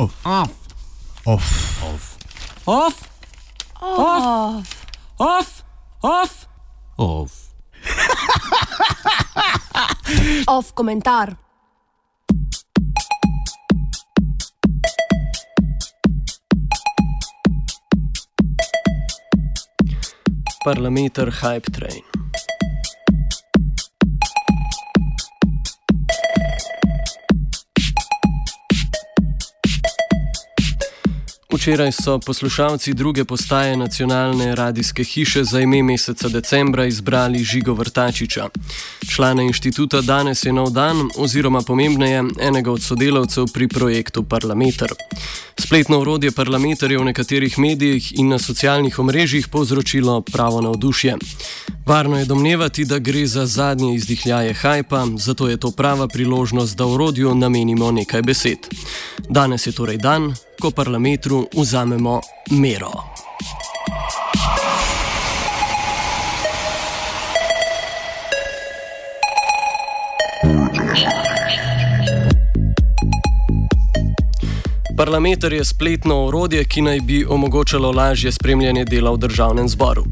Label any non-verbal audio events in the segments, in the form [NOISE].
Of. Of. Of. Of. Of. Of. Of. Of. Of. [LAUGHS] Of commentaar. Parameter Hype Train. Včeraj so poslušalci druge postaje nacionalne radijske hiše za ime meseca decembra izbrali Žigo Vrtačiča. Člana inštituta danes je nov dan, oziroma pomembneje, enega od sodelavcev pri projektu Parlamentar. Spletno urodje Parlamentar je v nekaterih medijih in na socialnih omrežjih povzročilo pravo navdušje. Varno je domnevati, da gre za zadnje izdihljaje hajpa, zato je to prava priložnost, da urodju namenimo nekaj besed. Danes je torej dan, ko parlamentu vzamemo mero. Parlamentar je spletno orodje, ki naj bi omogočalo lažje spremljanje dela v državnem zboru.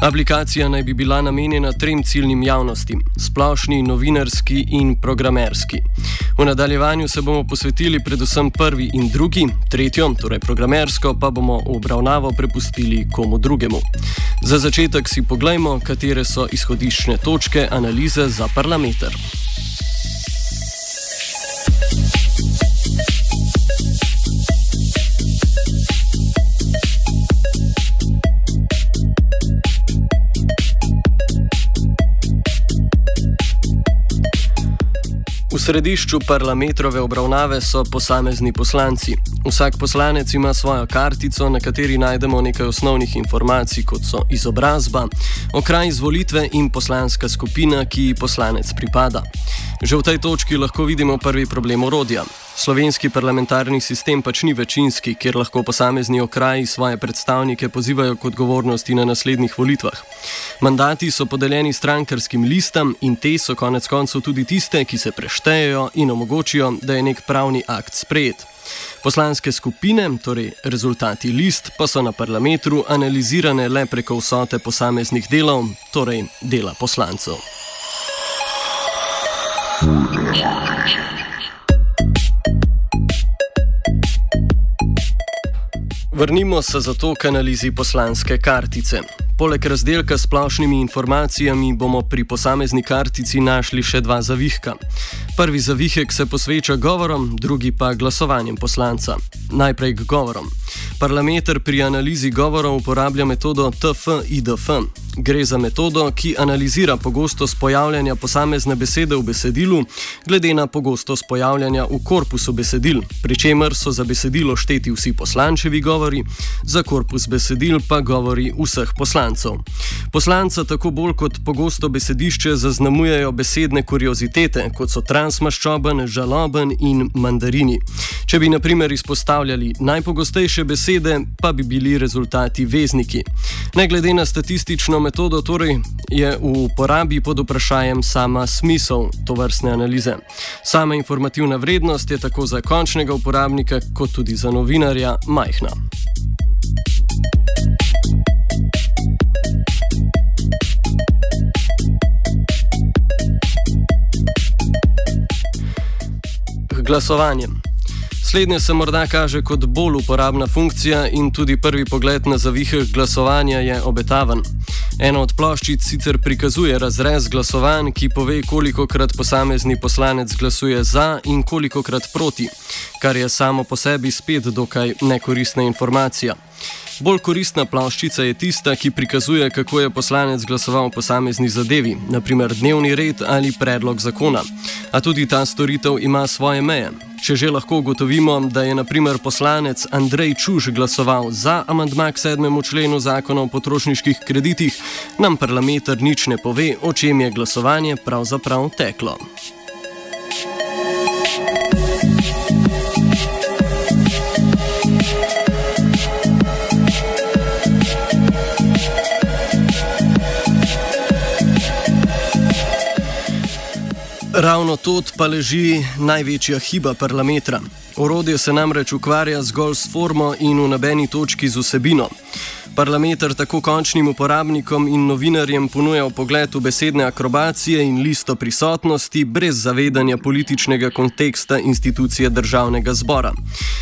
Aplikacija naj bi bila namenjena trem ciljnim javnostim: splošni, novinarski in programerski. V nadaljevanju se bomo posvetili predvsem prvi in drugi, tretjo, torej programersko, pa bomo obravnavo prepustili komu drugemu. Za začetek si poglejmo, katere so izhodiščne točke analize za parlamentar. V središču parlamentrove obravnave so posamezni poslanci. Vsak poslanec ima svojo kartico, na kateri najdemo nekaj osnovnih informacij, kot so izobrazba, okraj izvolitve in poslanska skupina, ki ji poslanec pripada. Že v tej točki lahko vidimo prvi problem orodja. Slovenski parlamentarni sistem pač ni večinski, kjer lahko posamezni okraji svoje predstavnike pozivajo k odgovornosti na naslednjih volitvah. Mandati so podeljeni strankarskim listam in te so konec koncev tudi tiste, ki se preštejejo in omogočijo, da je nek pravni akt sprejet. Poslanske skupine, torej rezultati list, pa so na parlamentu analizirane le preko vsote posameznih delov, torej dela poslancev. Vrnimo se zato k analizi poslanske kartice. Poleg razdelka s splošnimi informacijami bomo pri posamezni kartici našli še dva zavihka. Prvi zavihek se posveča govorom, drugi pa glasovanjem poslanca. Najprej k govorom. Parlamentar pri analizi govorov uporablja metodo TF-IDF. Gre za metodo, ki analizira pogostost pojavljanja posamezne besede v besedilu, glede na pogostost pojavljanja v korpusu besedil, pri čemer so za besedilo šteti vsi poslančevi govori, za korpus besedil pa govori vseh poslancev. Poslanca tako bolj kot pogosto besedišče zaznamujejo besedne kuriozitete, kot so transmaščoben, žaloben in mandarini. Če bi na primer izpostavljali najpogostejše besede, pa bi bili rezultati vezniki. Ne glede na statistično metodo, torej je v uporabi pod vprašanjem sama smisel to vrstne analize. Sama informativna vrednost je tako za končnega uporabnika, kot tudi za novinarja majhna. Glasovanje. Slednje se morda kaže kot bolj uporabna funkcija in tudi prvi pogled na zavihek glasovanja je obetaven. Ena od ploščic sicer prikazuje razrez glasovanj, ki pove, koliko krat posamezni poslanec glasuje za in koliko krat proti, kar je samo po sebi spet dokaj nekoristna informacija. Bolj koristna ploščica je tista, ki prikazuje, kako je poslanec glasoval v posamezni zadevi, naprimer dnevni red ali predlog zakona. A tudi ta storitev ima svoje meje. Če že lahko ugotovimo, da je naprimer poslanec Andrej Čuž glasoval za amandma k sedmemu členu zakona o potrošniških kreditih, nam parlamentar nič ne pove, o čem je glasovanje pravzaprav teklo. Ravno tot pa leži največja hiba parlamenta. Orodje se namreč ukvarja zgolj s formo in v nobeni točki z vsebino. Parlameter tako končnim uporabnikom in novinarjem ponuja pogled v besedne akrobacije in listo prisotnosti, brez zavedanja političnega konteksta institucije državnega zbora.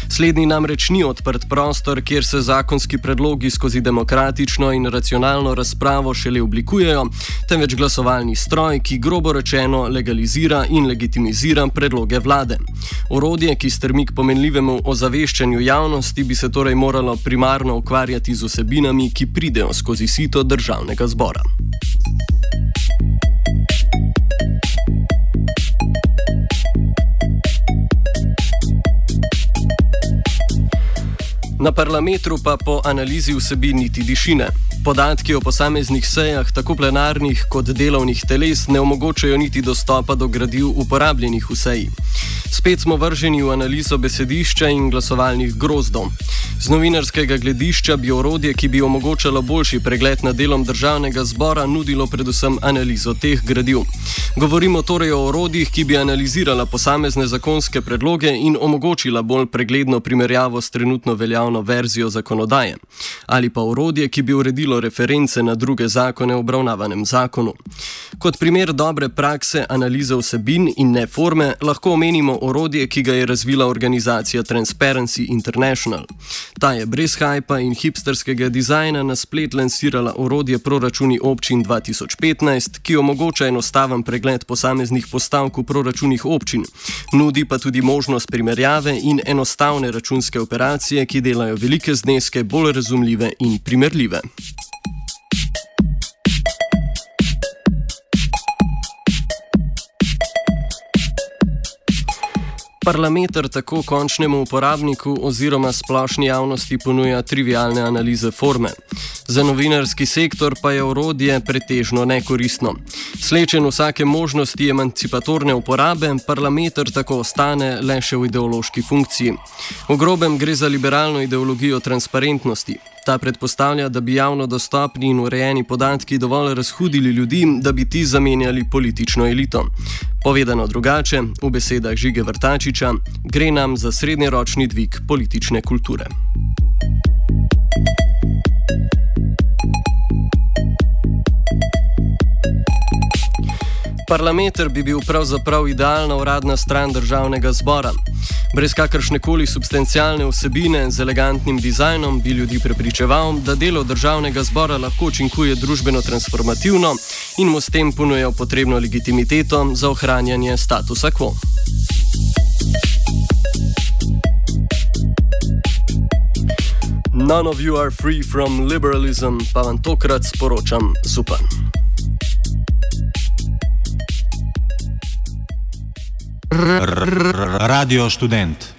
Slednji namreč ni odprt prostor, kjer se zakonski predlogi skozi demokratično in racionalno razpravo šele oblikujejo, temveč glasovalni stroj, ki grobo rečeno legalizira in legitimizira predloge vlade. Orodje, ki strmi k pomenljivemu ozaveščanju javnosti, bi se torej moralo primarno ukvarjati z vsebino vsebinami, ki pridejo skozi sito državnega zbora. Na parlamentu pa po analizi vsebin niti dišine. Podatki o posameznih sejah, tako plenarnih kot delovnih teles, ne omogočajo niti dostopa do gradiv uporabljenih v seji. Spet smo vrženi v analizo besedišča in glasovalnih grozdov. Z novinarskega gledišča bi orodje, ki bi omogočalo boljši pregled nad delom državnega zbora, nudilo predvsem analizo teh gradiv. Govorimo torej o orodjih, ki bi analizirala posamezne zakonske predloge in omogočila bolj pregledno primerjavo s trenutno veljavno verzijo zakonodaje. Ali pa orodje, ki bi uredilo reference na druge zakone v obravnavanem zakonu. Kot primer dobre prakse analize vsebin in ne forme lahko omenimo orodje, ki ga je razvila organizacija Transparency International. Ta je brez hajpa in hipsterskega dizajna na splet lansirala orodje Proračuni občin 2015, ki omogoča enostaven pregled posameznih postavk v proračunih občin. Nudi pa tudi možnost primerjave in enostavne računske operacije, ki delajo velike zneske bolj razumljive in primerljive. Parlameter tako končnemu uporabniku oziroma splošni javnosti ponuja trivialne analize forme. Za novinarski sektor pa je orodje pretežno nekoristno. Slečen vsake možnosti emancipatorne uporabe, parlameter tako ostane le še v ideološki funkciji. V grobem gre za liberalno ideologijo transparentnosti. Ta predpostavlja, da bi javno dostopni in urejeni podatki dovolj razhudili ljudi, da bi ti zamenjali politično elito. Povedano drugače, v besedah Žige Vrtačiča, gre nam za srednjeročni dvig politične kulture. Parlamenter bi bil pravzaprav idealna uradna stran državnega zbora. Brez kakršne koli substancialne vsebine z elegantnim dizajnom bi ljudi prepričeval, da delo državnega zbora lahko učinkuje družbeno transformativno in mu s tem ponuja potrebno legitimiteto za ohranjanje statusa quo. None of you are free from liberalism, pa vam tokrat sporočam zupan. Radio študent.